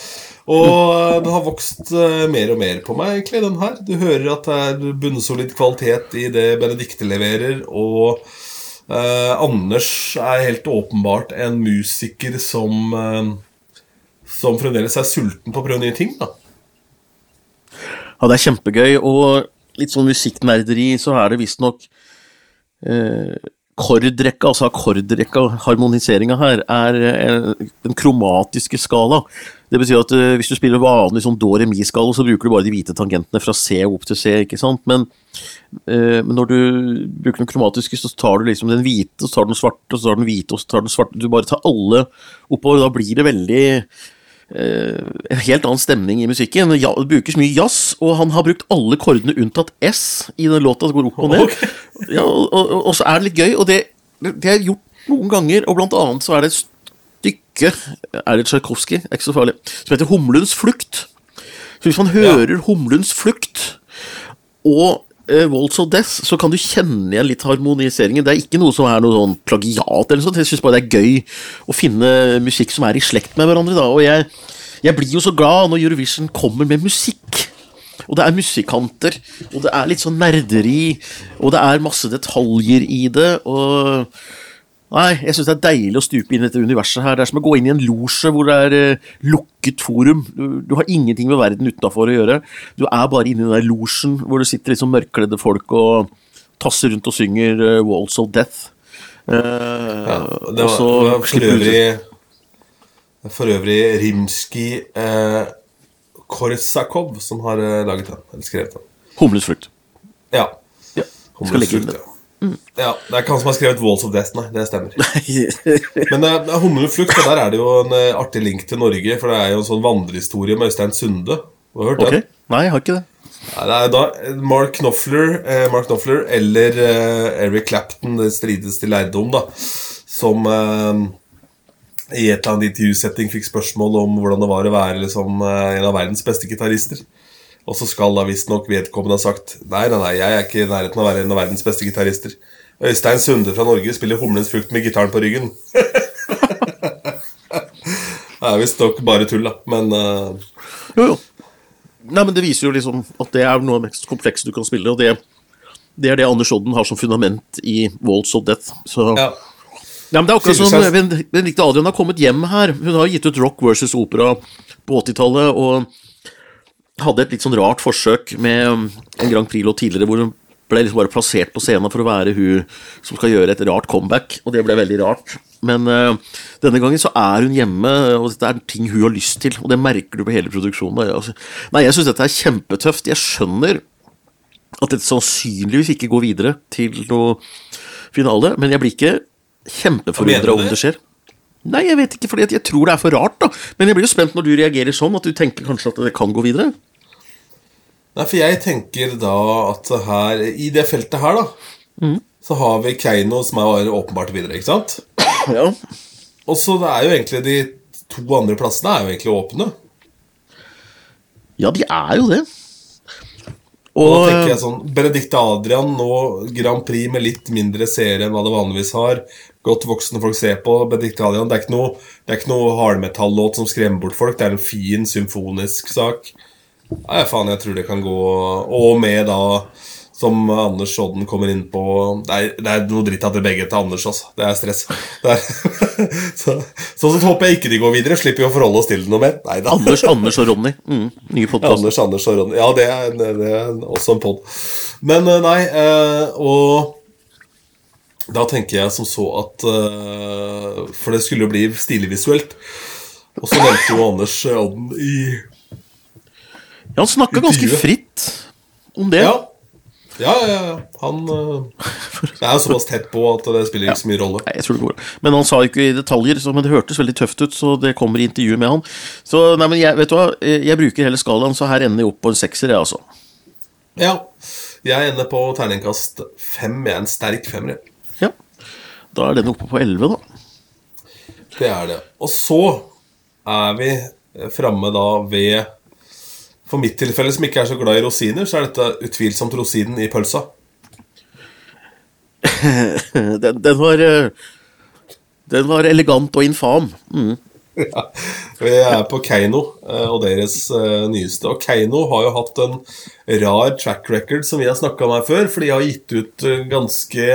Og det har vokst eh, mer og mer på meg, egentlig, den her. Du hører at det er bunnsolid kvalitet i det Benedicte leverer, og eh, Anders er helt åpenbart en musiker som eh, Som fremdeles er sulten på å prøve nye ting, da. Ja, det er kjempegøy, og litt sånn musikknerderi, så er det visstnok eh, Kordrekka, altså akkordrekka, harmoniseringa her, er eh, den kromatiske skala. Det betyr at eh, hvis du spiller vanlig sånn do re-mi-skala, så bruker du bare de hvite tangentene fra C opp til C, ikke sant? Men, eh, men når du bruker den kromatiske, så tar du liksom den hvite, så tar du den svarte, og så tar du den hvite, og så tar du den svarte. Du bare tar alle oppover, da blir det veldig en helt annen stemning i musikken. Ja, det brukes mye jazz, og han har brukt alle kordene unntatt S i den låta som går opp og ned. Okay. Ja, og, og, og så er det litt gøy, og det, det er gjort noen ganger, og blant annet så er det et stykke Er det Tsjajkovskij? Ikke så farlig. Som heter Humlens flukt. Så hvis man hører Humlens flukt og eh, Walls of Death, så kan du kjenne igjen litt harmoniseringen. Det er ikke noe som er noe sånn plagiat eller noe sånt. Jeg syns bare det er gøy å finne musikk som er i slekt med hverandre, da. Og jeg, jeg blir jo så glad når Eurovision kommer med musikk. Og det er musikanter, og det er litt sånn nerderi, og det er masse detaljer i det, og Nei, jeg syns det er deilig å stupe inn i dette universet her. Det er som å gå inn i en losje hvor det er eh, lukket forum. Du, du har ingenting med verden utenfor å gjøre. Du er bare inne i den der losjen hvor det sitter liksom mørkkledde folk og tasser rundt og synger uh, Walls of Death. Eh, Ja, det var, så det var for øvrig For øvrig Rimskij eh, Korsakov som har eh, laget den. Eller skrevet den. Humlens frukt. Ja. Ja, skal legge inn Ja. Det er ikke han som har skrevet 'Walls of Death', nei. Det stemmer. Men eh, det er Humleflukt, og der er det jo en eh, artig link til Norge. For det er jo en sånn vandrehistorie med Øystein Sunde. Du har hørt Ok, den? Nei, jeg har ikke det. Nei, det er da Mark Knopfler, eh, Mark Knopfler eller eh, Eric Clapton, det strides til lærdom, da, som eh, i et eller annet intervjusetting fikk spørsmål om hvordan det var å være liksom, eh, en av verdens beste gitarister. Og så skal da visstnok vedkommende ha sagt Nei, nei, nei, jeg er ikke i nærheten av å være en av verdens beste gitarister. Øystein Sunde fra Norge spiller Humlens frukt med gitaren på ryggen. *laughs* det er visstnok bare tull, da. Men uh... Jo, jo. Nei, men Det viser jo liksom at det er noe av det mest komplekse du kan spille, og det, det er det Anders Odden har som fundament i Walls of Death. Så ja. Nei, men det er akkurat som Benedicte Adrian har kommet hjem her. Hun har gitt ut rock versus opera på 80-tallet, og hadde et litt sånn rart forsøk med um, en Grand Prix-låt tidligere, hvor hun ble liksom bare plassert på scenen for å være hun som skal gjøre et rart comeback, og det ble veldig rart. Men uh, denne gangen så er hun hjemme, og dette er ting hun har lyst til, og det merker du på hele produksjonen. Altså, nei, jeg syns dette er kjempetøft. Jeg skjønner at dette sannsynligvis ikke går videre til noe finale, men jeg blir ikke kjempeforundra om det? skjer. Nei, jeg vet ikke, fordi jeg tror det er for rart, da. Men jeg blir jo spent når du reagerer sånn, at du tenker kanskje at det kan gå videre. Nei, for jeg tenker da at her I det feltet her, da, så har vi Keiino som er åpenbart videre, ikke sant? *coughs* Ja. Og så det er jo egentlig de to andre plassene er jo egentlig åpne. ja, de er jo det. Og da tenker jeg sånn Benedicte Adrian nå Grand Prix med litt mindre seere enn hva det vanligvis har. Godt voksne folk ser på. Benedicte Adrian Det er ikke noe, det er ikke noe hardmetallåt som skremmer bort folk. Det er en fin symfonisk sak. Nei, faen, jeg tror det kan gå Og med da som Anders Odden kommer inn på Det er, det er noe dritt at det begge til Anders, altså. Det er stress. Det er, *laughs* så, sånn sett håper jeg ikke de går videre. Slipper vi å forholde oss til det noe mer. Neida. Anders, Anders og Ronny. Mm, nye podkast. *laughs* Anders, Anders og Ronny. Ja, det er, det er også en pod. Men eh, nei, eh, og Da tenker jeg som så at eh, For det skulle jo bli stilig visuelt. Og så nevnte jo Anders Odden i Ja, han snakka ganske fritt om det. Ja. Ja, ja, ja. Han eh, Det er såpass tett på at det spiller ikke så mye rolle. Nei, jeg tror det går. Men han sa ikke i detaljer, så, men det hørtes veldig tøft ut, så det kommer i intervjuet med han. Så nei, men jeg, vet du hva, jeg bruker hele skalaen, så her ender jeg opp på en sekser, jeg, altså. Ja. Jeg ender på terningkast fem. Jeg er en sterk femmer. Ja. Da er den oppe på elleve, da. Det er det. Og så er vi framme da ved For mitt tilfelle, som ikke er så glad i rosiner, så er dette utvilsomt rosinen i pølsa. *laughs* Den, den var eh, Den var elegant og infam. Mm. Ja. Vi er på Keiino eh, og deres eh, nyeste. Og Keiino har jo hatt en rar track record som vi har snakka om her før, for de har gitt ut ganske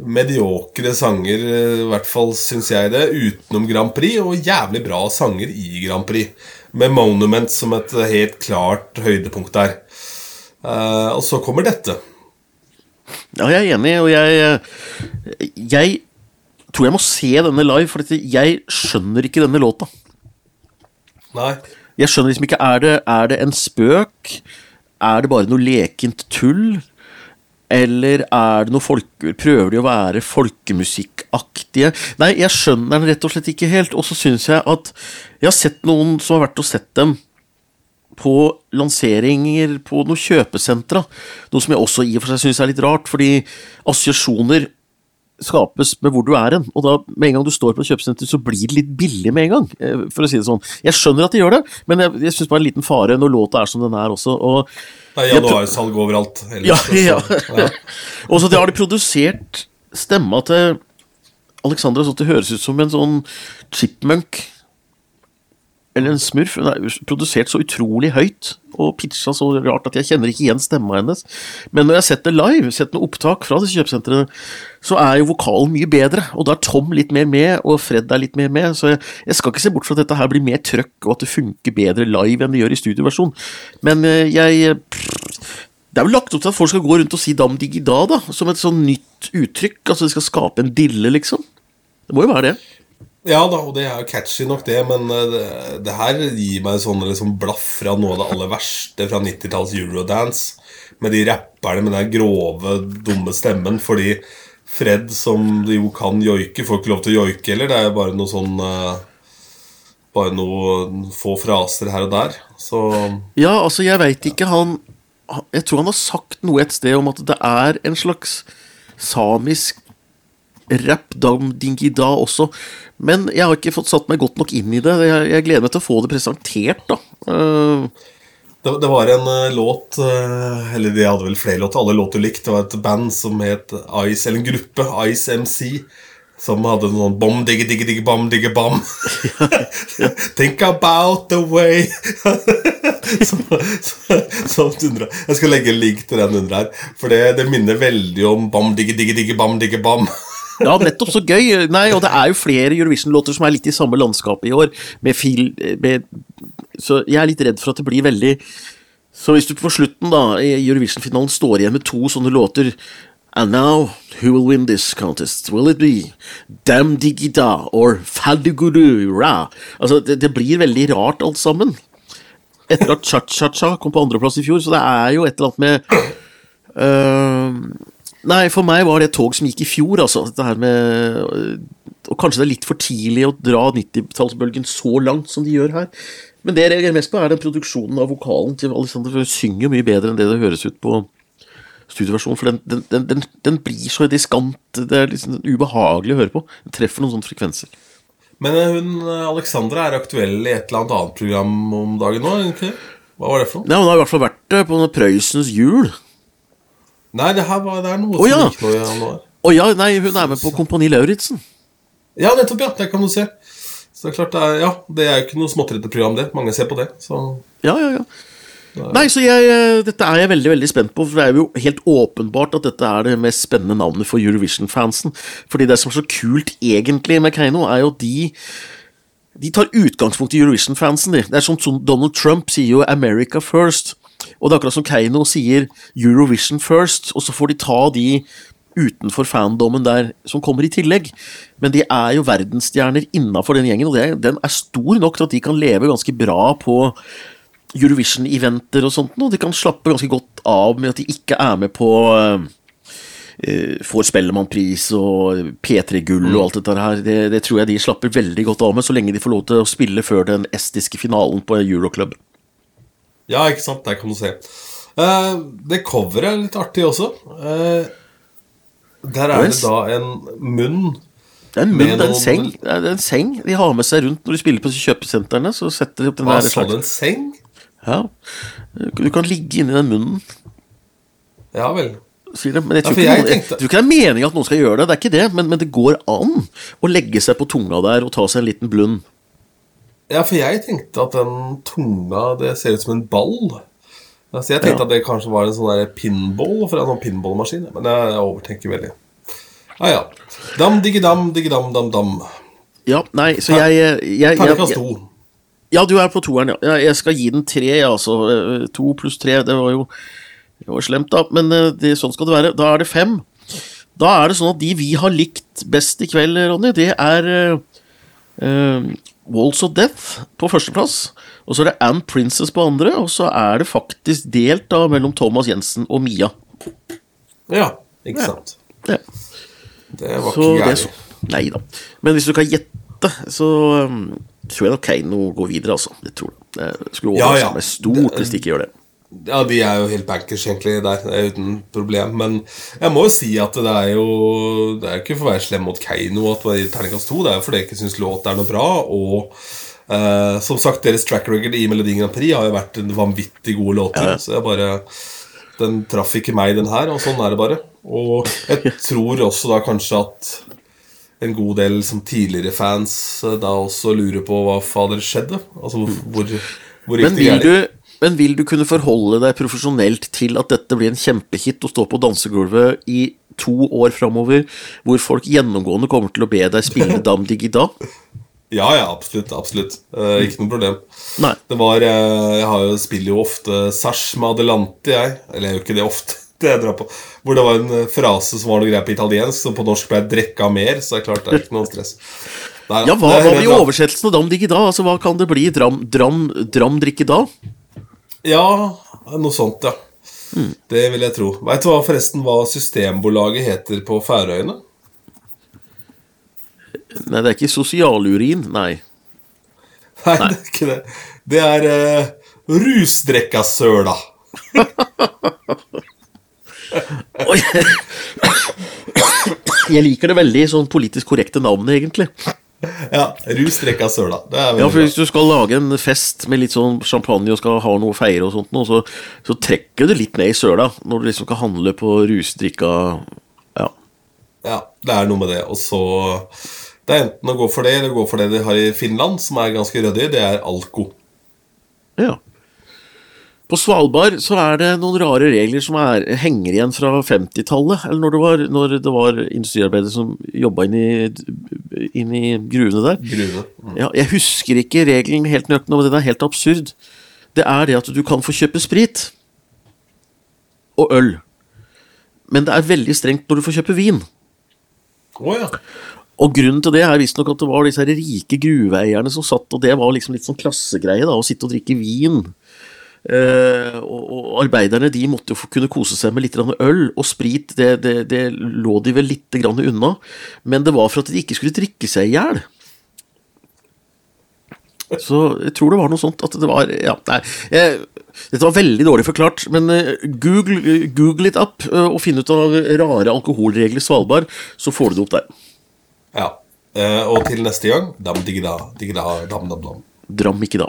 mediokre sanger, i hvert fall syns jeg det, utenom Grand Prix, og jævlig bra sanger i Grand Prix. Med Monument som et helt klart høydepunkt der. Uh, og så kommer dette. Ja, jeg er enig, og jeg eh, Jeg tror jeg må se denne live, for jeg skjønner ikke denne låta. Nei. Jeg skjønner liksom ikke, er det, er det en spøk? Er det bare noe lekent tull? Eller er det noe folke... Prøver de å være folkemusikkaktige? Nei, jeg skjønner den rett og slett ikke helt. Og så syns jeg at Jeg har sett noen som har vært og sett dem på lanseringer på noen kjøpesentra. Noe som jeg også i og for seg syns er litt rart, fordi assosiasjoner skapes med hvor du er hen. Og da, med en gang du står på et kjøpesenter, så blir det litt billig med en gang. eh, For å si det sånn. Jeg skjønner at de gjør det, men jeg, jeg syns bare en liten fare når låta er som den er også. Og Det er januarsalg overalt. ellers, ja, så- ja. *laughs* Og så har de produsert stemma til Alexandra at det høres ut som en sånn chipmunk. Eller en smurf. Hun er produsert så utrolig høyt og pitcha så rart at jeg kjenner ikke igjen stemma hennes. Men når jeg har sett det live, sett noen opptak fra disse kjøpesentrene, så er jo vokalen mye bedre. Og da er Tom litt mer med, og Fred er litt mer med. Så jeg, jeg skal ikke se bort fra at dette her blir mer trøkk, og at det funker bedre live enn det gjør i studioversjon. Men eh, jeg det er vel lagt opp til at folk skal gå rundt og si dam diggi da, som et sånn nytt uttrykk. Altså det skal skape en dille, liksom. Det må jo være det. Ja da, og det er jo catchy nok, det, men eh, det, det her gir meg sånn liksom blaff fra noe av det aller verste fra 90-talls eurodance. Med de rapperne med den grove, dumme stemmen. Fordi Fred, som jo kan joike, får ikke lov til å joike heller. Det er bare noe sånn eh, Bare noen få fraser her og der. Så Ja, altså, jeg veit ikke, han- Jeg tror han har sagt noe et sted om at det er en slags samisk rap dam dingi da også. Men jeg har ikke fått satt meg godt nok inn i det. Jeg, jeg gleder meg til å få det presentert, da. Uh, det, det var en uh, låt uh, Eller de hadde vel flere låter. Alle låter likt. Det var et band som het Ice, eller en gruppe, Ice MC. Som hadde sånn bom, digge, digge, digge, bam, digge, bam. *laughs* *laughs* Think about the way *laughs* Som dundra. Jeg skal legge en link til den under her. For det, det minner veldig om bam, digge, digge, digge, bam, digge, bam. Ja, nettopp. Så gøy. Nei, og det er jo flere Eurovision-låter som er litt i samme landskapet i år. Med fil, med, så jeg er litt redd for at det blir veldig Så hvis du på slutten da i Eurovision-finalen står igjen med to sånne låter And now, who will win this contest? Will it be Dam Digida or Faduguru Ra? Altså, det, det blir veldig rart alt sammen. Etter at Cha-Cha-Cha kom på andreplass i fjor, så det er jo et eller annet med øh, Nei, for meg var det et tog som gikk i fjor, altså. Dette her med Og kanskje det er litt for tidlig å dra 90-tallsbølgen så langt som de gjør her. Men det jeg reagerer mest på, er den produksjonen av vokalen til Alexander. For hun synger mye bedre enn det det høres ut på studioversjonen. For den, den, den, den, blir så diskant. Det er liksom ubehagelig å høre på. Den treffer noen sånne frekvenser. Men eh, hun eh, Alexandra er aktuell i et eller annet annet program om dagen nå? Hva var det for noe? Ja, hun har i hvert fall vært det på Prøysens jul. Nei, det her var, det er noe Å, som gikk nå i januar. Å ja, nei, hun er med på Kompani Lauritzen. Ja, nettopp, ja. Det kan du se. Så det er klart det er, ja, det er jo ikke noe småtterete program, det. Mange ser på det. Så Ja, ja, ja. Nei, så jeg, eh, dette er jeg veldig veldig spent på, for det er jo helt åpenbart at dette er det mest spennende navnet for Eurovision-fansen. Fordi det som er så kult egentlig med Keiino, er jo at de De tar utgangspunkt i Eurovision-fansen. de. Det er sånn som Donald Trump sier jo 'America first'. Og det er akkurat som Keiino sier 'Eurovision first', og så får de ta de utenfor fandommen der som kommer i tillegg. Men de er jo verdensstjerner innafor den gjengen, og det, den er stor nok til at de kan leve ganske bra på Eurovision-eventer og sånt, og de kan slappe ganske godt av med at de ikke er med på uh, Får Spellemannpris og P3-gull og alt dette her. Det, det, tror jeg de slapper veldig godt av med, så lenge de får lov til å spille før den estiske finalen på Euroclub. Ja, ikke sant. Der kan du se. Uh, det coveret er litt artig også. Uh, der er det da en munn det er en munn, det er en seng. Det er en seng de har med seg rundt når de spiller på kjøpesentrene. Så setter de opp den Hva der du, en seng? Ja. Du kan ligge inni den munnen. Ja vel. Sier det. Men jeg tror, Ja, ikke, jeg jeg tror ikke det er meningen at noen skal gjøre det. Det er ikke det, men, men det går an å legge seg på tunga der og ta seg en liten blund. Ja, for jeg tenkte at den tunga Det ser ut som en ball. Altså, jeg tenkte Ja. at det kanskje var en sånn pinball fra en sånn pinballmaskin. Men jeg, jeg overtenker veldig. Ja, ja. Dam, diggidam, digi dam, dam. Ja, nei, så jeg, jeg, jeg, Terningkast to. Ja, du er på toeren, ja. Jeg- Jeg skal gi den tre, jeg, altså. Eh, To pluss tre, det var jo det var slemt, da. Men eh, det, sånn skal det være. Da er det fem. Da er det sånn at de vi har likt best i kveld, Ronny, det er eh, Walls of Death på førsteplass. Og så er det Anne Princess på andre, og så er det faktisk delt da mellom Thomas Jensen og Mia. Ja, ikke sant. Ja. Det var Så ikke gærent. Nei da. Men hvis du kan gjette, så um, tror jeg nok Keiino går videre, altså. Jeg tror jeg. Det skulle Ja, overraske ja. meg stort hvis de ikke gjør det. Ja, de er jo helt bankers egentlig der, er uten problem. Men jeg må jo si at det er jo Det er ikke for å være slem mot Keiino at det er terningkast to. Det er jo fordi jeg ikke syns låt er noe bra. Og eh, som sagt, deres track record i Melodi Grand Prix har jo vært en vanvittig gode låter. Så jeg bare Den traff ikke meg, den her, og sånn er det bare. Og jeg *laughs* tror også da kanskje at en god del som tidligere fans eh, da også lurer på hva fader skjedde. Altså hvor, hvor Men gikk det vil, du, men vil du kunne forholde deg profesjonelt til at dette blir en kjempehit å stå på dansegulvet i to år framover, hvor folk gjennomgående kommer til å be deg spille *laughs* Dam Digida? Ja, ja, absolutt. absolutt Eh, Ikke noe problem. Nei. Det var, eh, Jeg har jo, spiller jo ofte Sars med Adelante, jeg. Eller jeg gjør ikke det ofte. *laughs* Det jeg drar på. Hvor det var en eh, frase som var noe greier på italiensk, som på norsk ble 'drekka mer'. Så det er klart det er ikke noe stress. Der, Ja, hva var det i oversettelsen av Dam Digida? Altså, hva kan det bli? Dram, dram, dram drikke da? Ja, noe sånt, ja. Det vil jeg tro. Veit du hva forresten hva Systembolaget heter på Færøyene? Nei, det er ikke sosialurin, nei. Nei, det er ikke det. Det er uh, rusdrekkasøla. *laughs* Jeg liker det veldig sånn politisk korrekte navnet, egentlig. *laughs* Ja, rusdrikka søla. Ja, for. Hvis du skal lage en fest med litt sånn champagne og skal ha noe å feire, og sånt, så, så trekker du litt ned i søla når du liksom skal handle på rusdrikka Ja. Ja, det er noe med det. Og så Det er enten å gå for det, eller gå for det de har i Finland, som er ganske ryddig. Det er alko. ja. På Svalbard så er det noen rare regler som er, henger igjen fra 50-tallet, eller når det var, når det var industriarbeidere som jobba inn, i- inn i gruvene der. Grune. Ja, jeg husker ikke regelen helt nøyaktig, men den er helt absurd. Det er det at du kan få kjøpe sprit og øl, men det er veldig strengt når du får kjøpe vin. Oh, ja. Og grunnen til det er visstnok at det var disse rike gruveeierne som satt, og det var liksom litt sånn klassegreie, da, å sitte og drikke vin. Eh, og, og arbeiderne de måtte jo få kunne kose seg med litt øl, og sprit det, det, det lå de vel litt unna, men det var for at de ikke skulle drikke seg i hjel. Så jeg tror det var noe sånt at det var Ja, nei. Jeg, dette var veldig dårlig forklart, men eh, google, google litt opp eh, og finn ut av rare alkoholregler i Svalbard, så får du det opp der. ja. Og til neste gang dam, digga, digga, dam, dam, dam. Dram ikke da.